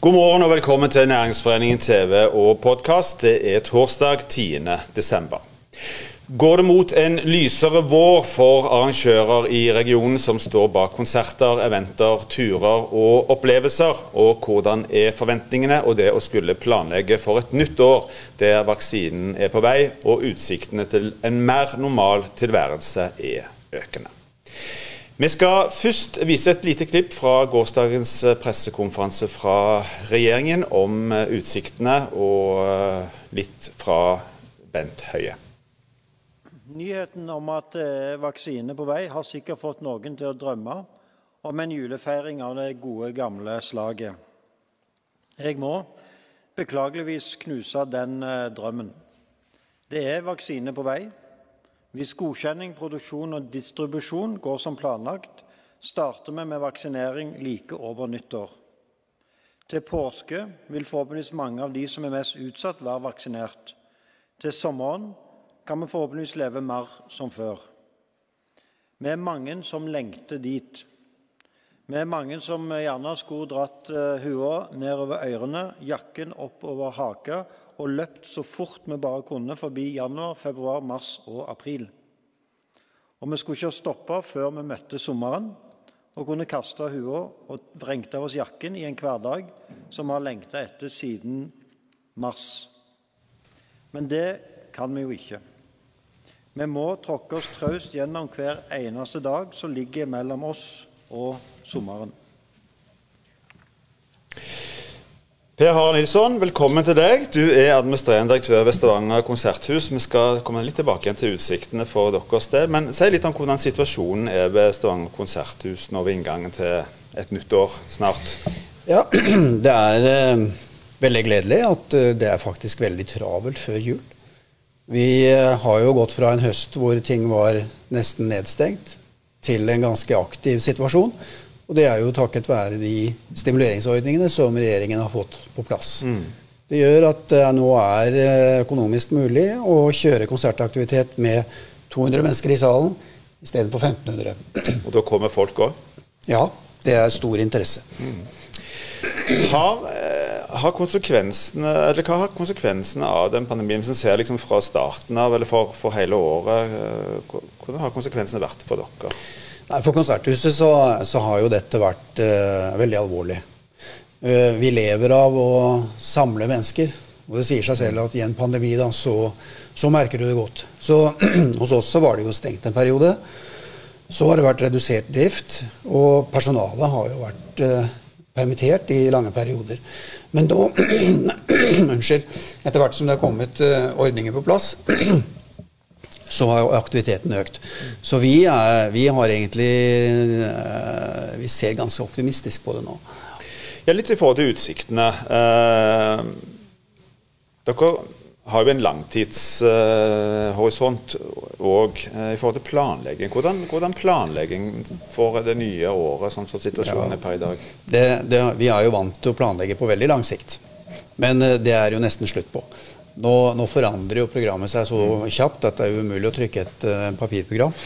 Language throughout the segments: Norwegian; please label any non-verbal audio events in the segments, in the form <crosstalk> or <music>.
God morgen og velkommen til Næringsforeningen TV og podkast. Det er torsdag 10. desember. Går det mot en lysere vår for arrangører i regionen som står bak konserter, eventer, turer og opplevelser? Og hvordan er forventningene og det å skulle planlegge for et nytt år der vaksinen er på vei og utsiktene til en mer normal tilværelse er økende? Vi skal først vise et lite klipp fra gårsdagens pressekonferanse fra regjeringen om utsiktene, og litt fra Bent Høie. Nyheten om at det er vaksine på vei, har sikkert fått noen til å drømme om en julefeiring av det gode, gamle slaget. Jeg må beklageligvis knuse den eh, drømmen. Det er vaksine på vei. Hvis godkjenning, produksjon og distribusjon går som planlagt, starter vi med vaksinering like over nyttår. Til påske vil forhåpentligvis mange av de som er mest utsatt, være vaksinert. Til sommeren kan vi forhåpentligvis leve mer som før. Vi er mange som lengter dit. Vi er mange som gjerne skulle dratt uh, hua nedover ørene, jakken oppover haka og løpt så fort vi bare kunne forbi januar, februar, mars og april. Og vi skulle ikke stoppe før vi møtte sommeren og kunne kaste hua og vrengte av oss jakken i en hverdag som vi har lengta etter siden mars. Men det kan vi jo ikke. Vi må tråkke oss traust gjennom hver eneste dag som ligger mellom oss og sommeren. Per Harald Nilsson, velkommen til deg. Du er administrerende direktør ved Stavanger konserthus. Vi skal komme litt tilbake igjen til utsiktene for deres del. Men si litt om hvordan situasjonen er ved Stavanger konserthus nå ved inngangen til et nytt år snart. Ja, <clears throat> det er eh, veldig gledelig at eh, det er faktisk veldig travelt før jul. Vi eh, har jo gått fra en høst hvor ting var nesten nedstengt, til en ganske aktiv situasjon. Og det er jo takket være de stimuleringsordningene som regjeringen har fått på plass. Mm. Det gjør at det nå er eh, økonomisk mulig å kjøre konsertaktivitet med 200 mennesker i salen istedenfor 1500. <clears throat> Og da kommer folk òg? Ja, det er stor interesse. Mm. Har har konsekvensene, eller hva har konsekvensene av den pandemien, hvis en ser liksom fra starten av eller for, for, hele året, eh, hvordan har konsekvensene vært for dere? Nei, for Konserthuset så, så har jo dette vært uh, veldig alvorlig. Uh, vi lever av å samle mennesker. Og det sier seg selv at i en pandemi da, så, så merker du det godt. Så <clears throat> Hos oss så var det jo stengt en periode. Så har det vært redusert drift, og personalet har jo vært uh, permittert i lange perioder. Men da <clears throat> Unnskyld. Etter hvert som det har kommet ordninger på plass, <clears throat> så har aktiviteten økt. Så vi, er, vi har egentlig uh, Vi ser ganske optimistisk på det nå. Ja, litt i forhold til utsiktene. Uh, dere har jo en langtidshorisont òg uh, i forhold til planlegging. Hvordan, hvordan, planlegging for det nye året, sånn som situasjonen ja, er per i dag? Det, det, vi er jo vant til å planlegge på veldig lang sikt, men det er jo nesten slutt på. Nå, nå, forandrer jo programmet seg så kjapt at det er umulig å trykke et uh, papirprogram. <laughs>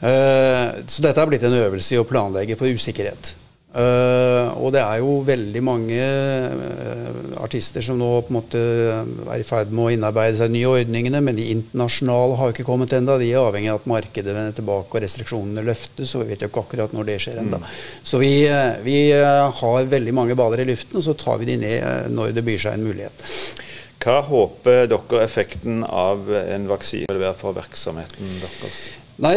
så dette har blitt en øvelse i å planlegge for usikkerhet. Uh, og det er jo veldig mange uh, artister som nå på en måte er i ferd med å innarbeide seg nye ordningene, men de internasjonale har jo ikke kommet ennå. De er avhengig av at markedet vender tilbake og restriksjonene løftes, og vi vet jo ikke akkurat når det skjer ennå. Mm. Så vi, uh, vi har veldig mange baller i luften, og så tar vi de ned når det byr seg en mulighet. Hva håper dere effekten av en vaksine vil være for virksomheten deres? Nei,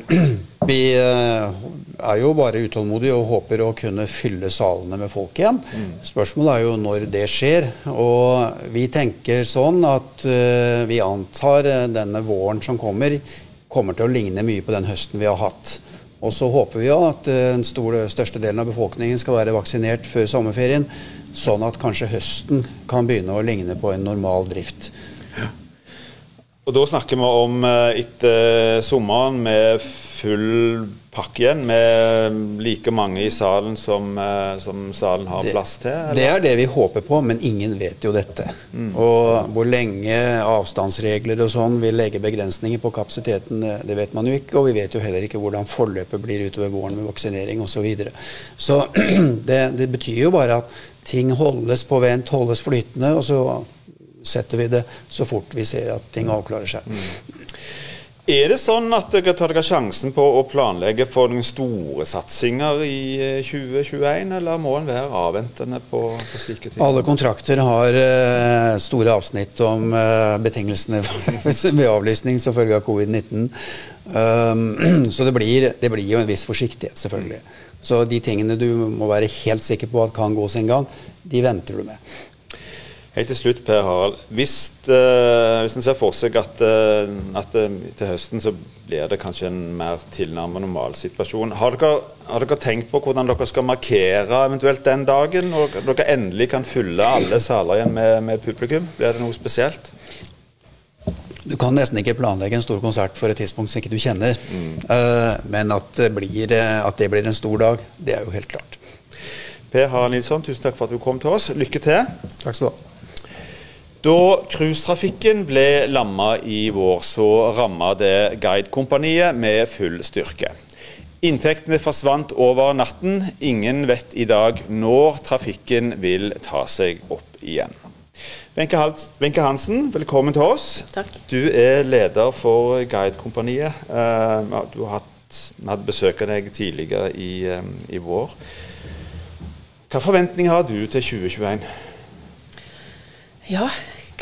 <clears throat> vi er jo bare utålmodige og håper å kunne fylle salene med folk igjen. Mm. Spørsmålet er jo når det skjer. Og vi tenker sånn at uh, vi antar denne våren som kommer, kommer til å ligne mye på den høsten vi har hatt. Og så håper vi jo at den største delen av befolkningen skal være vaksinert før sommerferien, sånn at kanskje høsten kan begynne å ligne på en normal drift. Og da snakker vi om eh, etter sommeren med full pakke igjen, med like mange i salen som, eh, som salen har Det- plass til? eller? Det er det vi håper på, men ingen vet jo dette. Og hvor lenge avstandsregler og sånn vil legge begrensninger på kapasiteten, eh, det vet man jo ikke. Og vi vet jo heller ikke hvordan forløpet blir utover våren med vaksinering osv. Så, videre. så <clears throat> det, det betyr jo bare at ting holdes på vent, holdes flytende, og så setter vi det så fort vi ser at ting avklarer seg. Er det sånn at dere tar dere sjansen på å planlegge for noen store satsinger i eh, 2021, eller må en være avventende på, på slike ting? Alle kontrakter har uh, store avsnitt om uh, betingelsene <laughs> ved avlysning som følge av covid-19. Um, <clears throat> så det blir, det blir jo en viss forsiktighet, selvfølgelig. Så de tingene du må være helt sikker på at kan gå sin gang, de venter du med. Helt til slutt, Per Harald. Hvis, uh, hvis en ser for seg at, uh, at uh, til høsten så blir det kanskje en mer tilnærmet normal situasjon. Har dere, har dere tenkt på hvordan dere skal markere eventuelt den dagen, når dere endelig kan fylle alle saler igjen med, med publikum? Blir det noe spesielt? Du kan nesten ikke planlegge en stor konsert for et tidspunkt som ikke du kjenner. Eh, men at det, blir, at det blir en stor dag, det er jo helt klart. Per Harald Nilsson, tusen takk for at du kom til oss. Lykke til. Takk skal du ha. Da cruisetrafikken ble lamma i vår, så ramma det Guidekompaniet med full styrke. Inntektene forsvant over natten. Ingen vet i dag når trafikken vil ta seg opp igjen. Wenche Hansen, velkommen til oss. Takk. Du er leder for Guidekompaniet. Eh, Du har hatt, vi hadde besøk av deg tidligere i, eh, i vår. Hva forventninger har du til 2021? Ja,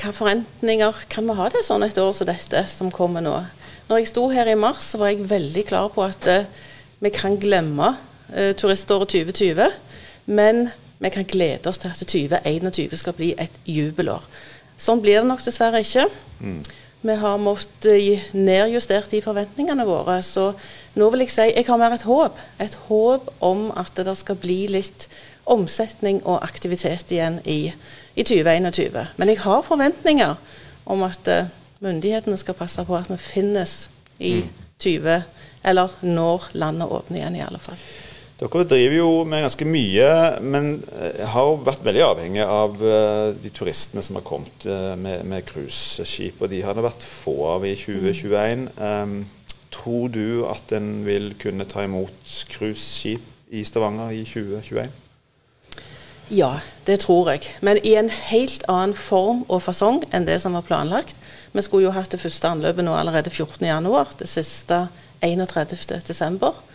hva forventninger kan vi ha til sånn et år som dette som kommer nå? Når jeg sto her i mars, så var jeg veldig klar på at uh, vi kan glemme uh, turiståret 2020, men vi kan glede oss til at 2021 skal bli et jubelår. Sånn blir det nok dessverre ikke. Vi har måttet nedjustert de forventningene våre. Så nå vil jeg si jeg har mer et håp. Et håp om at det skal bli litt omsetning og aktivitet igjen i, i 2021. Men jeg har forventninger om at eh, myndighetene skal passe på at vi finnes i 20, eller når landet åpner igjen, i alle fall. Dere driver jo med ganske mye, men har har vært veldig avhengig av eh, de turistene som har kommet eh, med, cruiseskip. Og de har det vært få av i 2021. Um, tror du at en vil kunne ta imot cruiseskip i Stavanger i 2021? Ja, det tror jeg. Men i en helt annen form og fasong enn det som var planlagt. Vi skulle jo hatt det første anløpet nå allerede 14.1, det siste 31.12.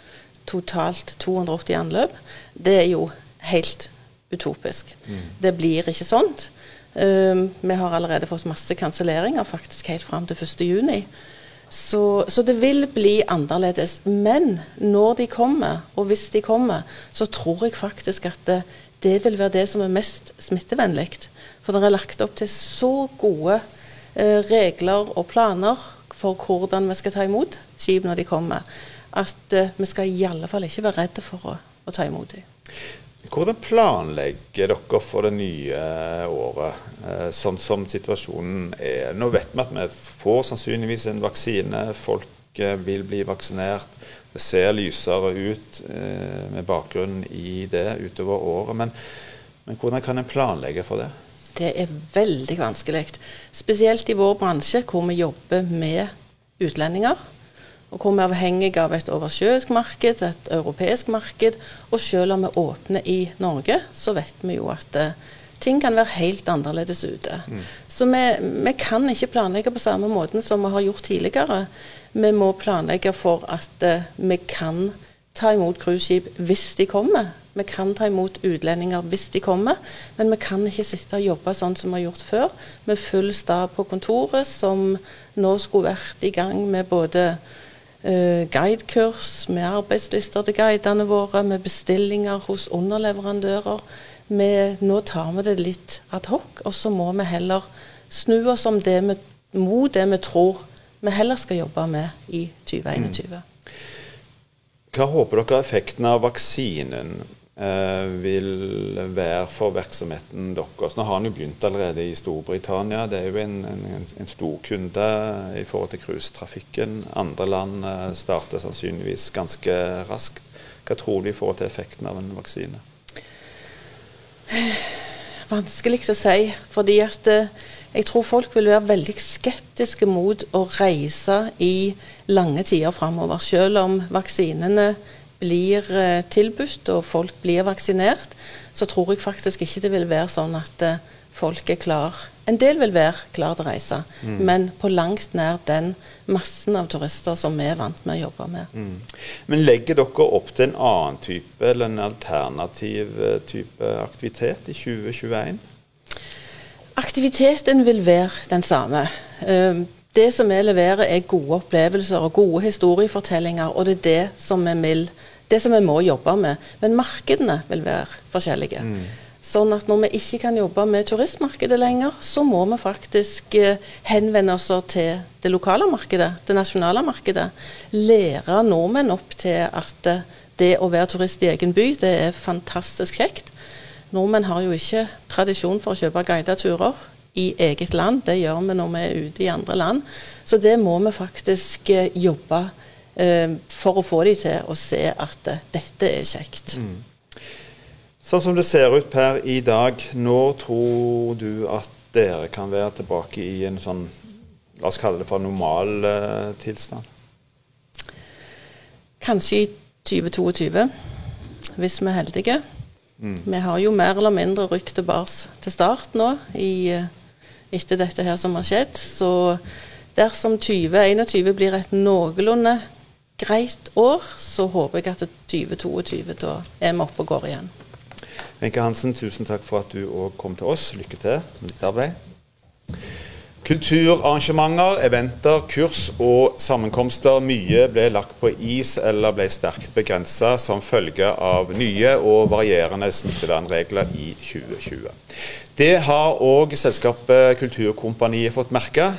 Totalt 280 anløp. Det er jo helt utopisk. Det blir ikke sånt. Um, vi har allerede fått masse kanselleringer, faktisk helt fram til 1.6. Så, så det vil bli annerledes. Men når de kommer, og hvis de kommer, så tror jeg faktisk at det, det vil være det som er mest smittevennlig. For det er lagt opp til så gode eh, regler og planer for hvordan vi skal ta imot skip når de kommer, at eh, vi skal i alle fall ikke være redde for å, å ta imot dem. Hvordan planlegger dere for det nye året, eh, sånn som situasjonen er? Nå vet vi at vi får sannsynligvis en vaksine, folk eh, vil bli vaksinert. Det ser lysere ut eh, med bakgrunn i det utover året. Men, men hvordan kan en planlegge for det? Det er veldig vanskelig. Spesielt i vår bransje, hvor vi jobber med utlendinger. Og hvor vi er avhengig av et oversjøisk marked, et europeisk marked. Og selv om vi åpner i Norge, så vet vi jo at eh, ting kan være helt annerledes ute. Så vi, vi kan ikke planlegge på samme måten som vi har gjort tidligere. Vi må planlegge for at uh, vi kan ta imot cruiseskip hvis de kommer. Vi kan ta imot utlendinger hvis de kommer, men vi kan ikke sitte og jobbe sånn som vi har gjort før, med full stab på kontoret, som nå skulle vært i gang med både guidekurs, med arbeidslister til guidene våre, med bestillinger hos underleverandører. Vi, nå tar vi det litt ad hoc, og så må vi heller snu oss om det vi, mot det vi tror vi heller skal jobbe med i 2021. Hva håper dere er effekten av vaksinen eh, vil være for virksomheten deres? Nå har han jo begynt allerede i Storbritannia. Det er jo en, en, en stor kunde i forhold til cruisetrafikken. Andre land eh, starter sannsynligvis ganske raskt. Hva tror du i forhold til effekten av en vaksine? Vanskelig å si. fordi at eh, jeg tror folk vil være veldig skeptiske mot å reise i lange tider framover. Selv om vaksinene blir eh, tilbudt og folk blir vaksinert, så tror jeg faktisk ikke det vil være sånn at eh, folk er klar. En del vil være klar til å reise, mm. men på langt nær den massen av turister som vi er vant med å jobbe med. Mm. Men legger dere opp til en annen type eller en alternativ eh, type aktivitet i 2021? Aktiviteten vil være den samme. Det som vi leverer er gode opplevelser og gode historiefortellinger, og det er det som vi vil det som vi må jobbe med. Men markedene vil være forskjellige. Mm. Sånn at når vi ikke kan jobbe med turistmarkedet lenger, så må vi faktisk eh, henvende oss til det lokale markedet, det nasjonale markedet. Lære nordmenn opp til at det å være turist i egen by, det er fantastisk kjekt. Nordmenn har jo ikke tradisjon for å kjøpe guidede turer i eget land. Det gjør vi når vi er ute i andre land. Så det må vi faktisk eh, jobbe Eh, for å få de til å se at uh, dette er kjekt. Mm. Sånn som det ser ut per i dag, når tror du at dere kan være tilbake i en sånn, la oss kalle det for normal eh, tilstand? Kanskje i 2022, hvis vi er heldige. Mm. Vi har jo mer eller mindre rykt bars til start nå, i, etter dette her som har skjedd. Så dersom 2021 blir et noenlunde greit år, så håper jeg at 2022 da er vi oppe og går igjen. Wenche Hansen, tusen takk for at du òg kom til oss. Lykke til med ditt arbeid. Kulturarrangementer, eventer, kurs og sammenkomster. Mye ble lagt på is eller ble sterkt begrensa som følge av nye og varierende smittevernregler i 2020. Det har òg selskapet Kulturkompaniet fått merke.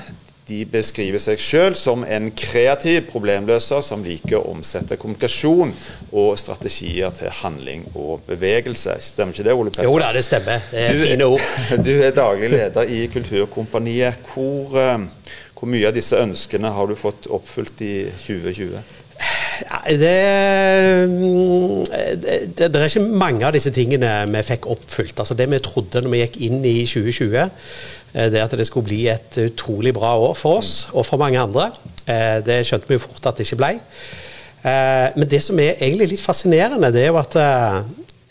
De beskriver seg sjøl som en kreativ problemløser som liker å omsette kommunikasjon og strategier til handling og bevegelse. Stemmer ikke det, Ole Petter? Jo da, det stemmer. Det er du, fine ord. <laughs> Du er daglig leder i Kulturkompaniet. Hvor, eh, hvor mye av disse ønskene har du fått oppfylt i 2020? Det, det, det, er ikke mange av disse tingene vi fikk oppfylt. Altså Det vi trodde når vi gikk inn i 2020, Eh, det at det skulle bli et utrolig bra år for oss og for mange andre. Eh, det skjønte vi jo fort at det ikke ble. Eh, men det som er egentlig litt fascinerende, det er jo at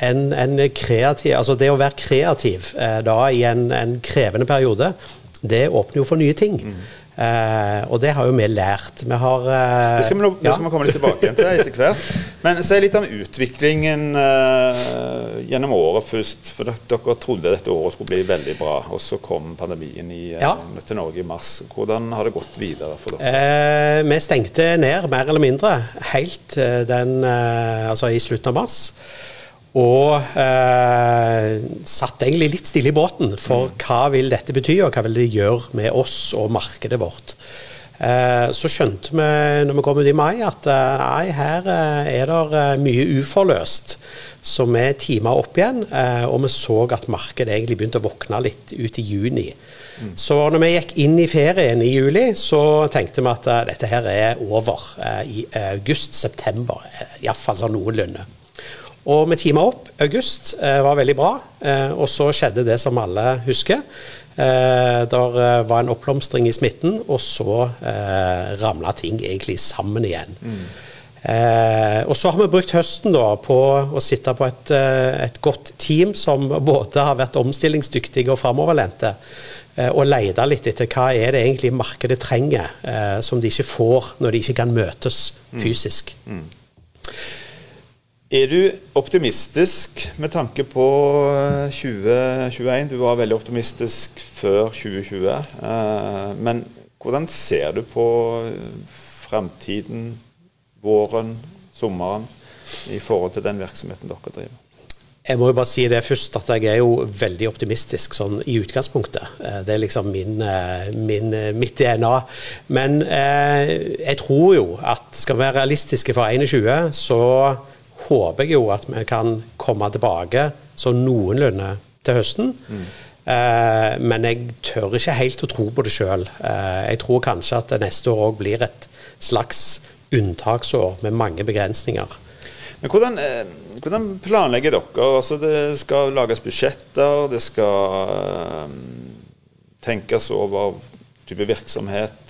en, en kreativ, altså det å være kreativ da i en, en krevende periode, det åpner jo for nye ting. Mm. Uh, og det har jo vi lært. Vi har uh, Det skal vi, nå, ja. skal vi komme litt tilbake til etter hvert. Men si litt om utviklingen uh, gjennom året først. For dere trodde dette året skulle bli veldig bra, og så kom pandemien i, ja. til Norge i mars. Hvordan har det gått videre for dere? vi stengte ned mer eller mindre helt den, altså i slutten av mars. Og eh, satt egentlig litt stille i båten for mm. hva vil dette bety, og hva vil det gjøre med oss og markedet vårt. Eh, så skjønte vi når vi kom ut i mai at eh, nei, her eh, er det eh, mye uforløst. Så vi tima opp igjen, eh, og vi så at markedet egentlig begynte å våkne litt ut i juni. Mm. Så når vi gikk inn i ferien i juli, så tenkte vi at dette her er over i august-september. Iallfall sånn noenlunde. Og vi teama opp. August eh, var veldig bra. Eh, og så skjedde det som alle husker. Eh, der eh, var en oppblomstring i smitten, og så eh, ramla ting egentlig sammen igjen. Mm. Eh, og så har vi brukt høsten da på å sitte på et, eh, et godt team som både har vært omstillingsdyktige og framoverlendte. og leita litt etter hva er det egentlig markedet trenger, som de ikke får når de ikke kan møtes mm. fysisk. Mm. Mm. Er du optimistisk med tanke på 2021? Eh, du var veldig optimistisk før 2020. Eh, men hvordan ser du på fremtiden, våren, sommeren, i forhold til den virksomheten dere driver? Jeg må jo bare si det først at jeg er jo veldig optimistisk sånn i utgangspunktet. Eh, det er liksom min, min, mitt DNA. Men eh, jeg tror jo at skal vi være realistiske for 21, så håper jeg jo at vi kan komme tilbake så noenlunde til høsten. Mm. Eh, men jeg tør ikke helt å tro på det sjøl. Eh, jeg tror kanskje at neste år òg blir et slags unntaksår med mange begrensninger. Men hvordan, eh, hvordan planlegger dere? Altså det skal lages budsjetter, det skal tenkes over type virksomhet,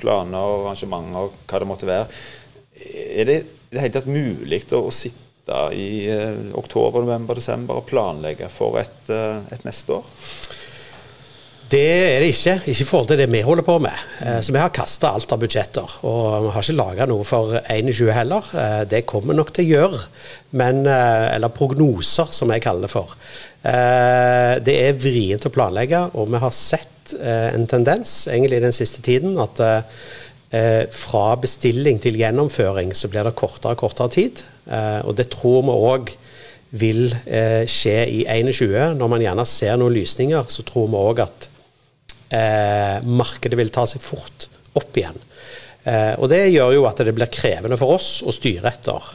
planer, arrangementer, hva det måtte være. Er det i det hele tatt mulig å sitte sitte i eh, oktober, november, desember og planlegge for et, eh, et, neste år? Det er det ikke, ikke i forhold til det vi holder på med. Eh, så Vi har kasta alt av budsjetter, og vi har ikke laga noe for 21 heller. Det kommer nok til å gjøre, men, eller prognoser, som jeg kaller det for. Det er vrient å planlegge, og vi har sett en tendens egentlig den siste tiden at fra bestilling til gjennomføring så blir det kortere og kortere tid. Eh, og det tror vi òg vil eh, skje i 21. Når man gjerne ser noen lysninger, så tror vi òg at eh, markedet vil ta seg fort opp igjen. og Det gjør jo at det blir krevende for oss å styre etter.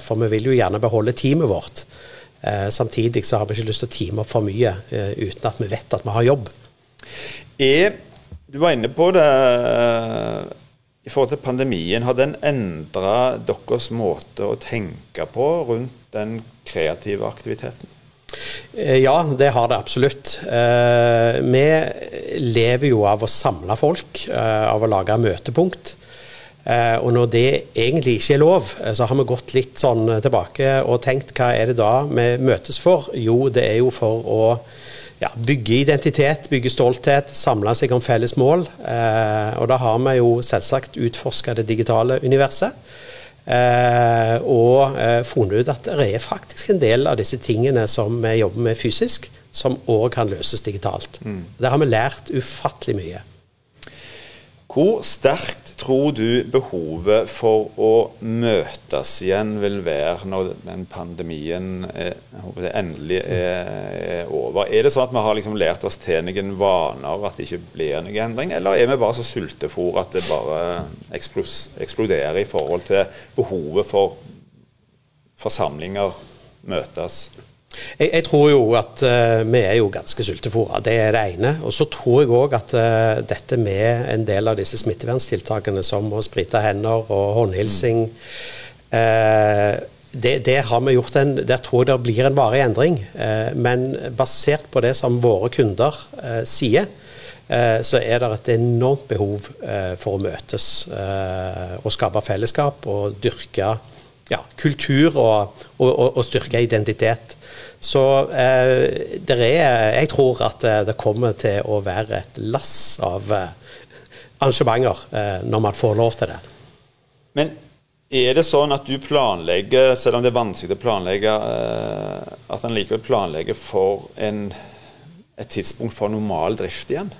for vi vil jo gjerne beholde teamet vårt. samtidig så har vi ikke lyst til å teame opp for mye uten at vi vet at vi har jobb. Er, du var inne på det i forhold til pandemien, har den endra deres måte å tenke på rundt den kreative aktiviteten? Eh, ja, det har det absolutt. Eh, vi lever jo av å samle folk, eh, av å lage møtepunkt. Og når det egentlig ikke er lov, så har vi gått litt sånn tilbake og tenkt hva er det da vi møtes for? Jo, det er jo for å ja, bygge identitet, bygge stolthet, samle seg om felles mål. Eh, og da har vi jo selvsagt utforska det digitale universet. Eh, og eh, funnet ut at det er faktisk en del av disse tingene som vi jobber med fysisk, som òg kan løses digitalt. Mm. Der har vi lært ufattelig mye. Hvor sterkt tror du behovet for å møtes igjen vil være når den pandemien er, endelig er, er, over? Er det sånn at vi har liksom lært oss til noen vaner, at det ikke blir noen endring? Eller er vi bare så sultefòr at det bare eksploderer i forhold til behovet for forsamlinger, møtes? Jeg, jeg, tror jo at uh, vi er jo ganske sultefòra, det er det ene. Og så tror jeg òg at uh, dette med en del av disse smitteverntiltakene som å sprite hender og håndhilsing mm. uh, det, det, har vi gjort en, Der tror jeg det blir en varig endring. men basert på det som våre kunder sier, så er det et enormt behov for å møtes og skape fellesskap og dyrke ja, kultur og, og, og, styrke identitet. Så eh, er, jeg tror at eh, det kommer til å være et lass av eh, arrangementer eh, når man får lov til det. Men er det sånn at du planlegger, selv om det er vanskelig å planlegge, eh, at en likevel planlegger for en, et tidspunkt for normal drift igjen?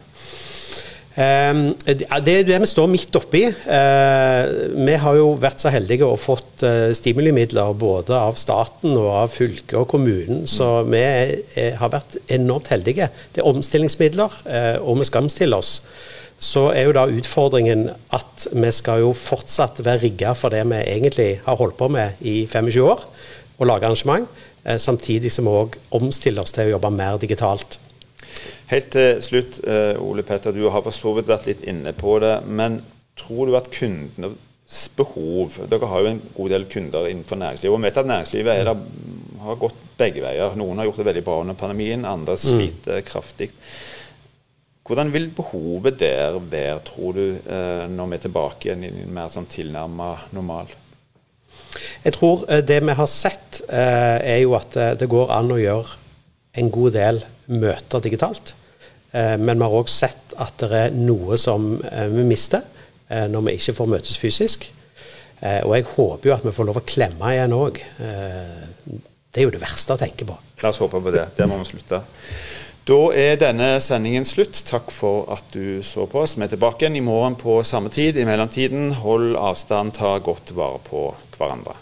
Um, det det vi står midt oppi. Uh, vi har jo vært så heldige og fått uh, stimulimidler både av staten og av fylket og kommunen, så vi har vært enormt heldige. Det er omstillingsmidler, uh, og vi skal omstille oss. Så er jo da utfordringen at vi skal jo fortsatt være rigga for det vi egentlig har holdt på med i 25 år, å lage arrangement, samtidig som vi òg omstiller oss til å jobbe mer digitalt. Helt til slutt, eh, Ole Petter, du har for så vidt vært litt inne på det. Men tror du at kundenes behov Dere har jo en god del kunder innenfor næringslivet. Og vi vet at næringslivet der, har gått begge veier. Noen har gjort det veldig bra under pandemien, andre mm. sliter mm. kraftig. Hvordan vil behovet der være, tror du, eh, når vi er tilbake igjen i en mer sånn tilnærma normal? Jeg tror eh, det vi har sett, er jo at det går an å gjøre en god del møter digitalt. Eh, men vi har òg sett at det er noe som eh, vi mister eh, når vi ikke får møtes fysisk. Og jeg håper jo at vi får lov å klemme igjen òg. Det er jo det verste å tenke på. La oss håpe på det. Der må vi slutte. Da er denne sendingen slutt. Takk for at du så på oss. Vi er tilbake igjen i morgen på samme tid. I mellomtiden, hold avstand, ta godt vare på hverandre.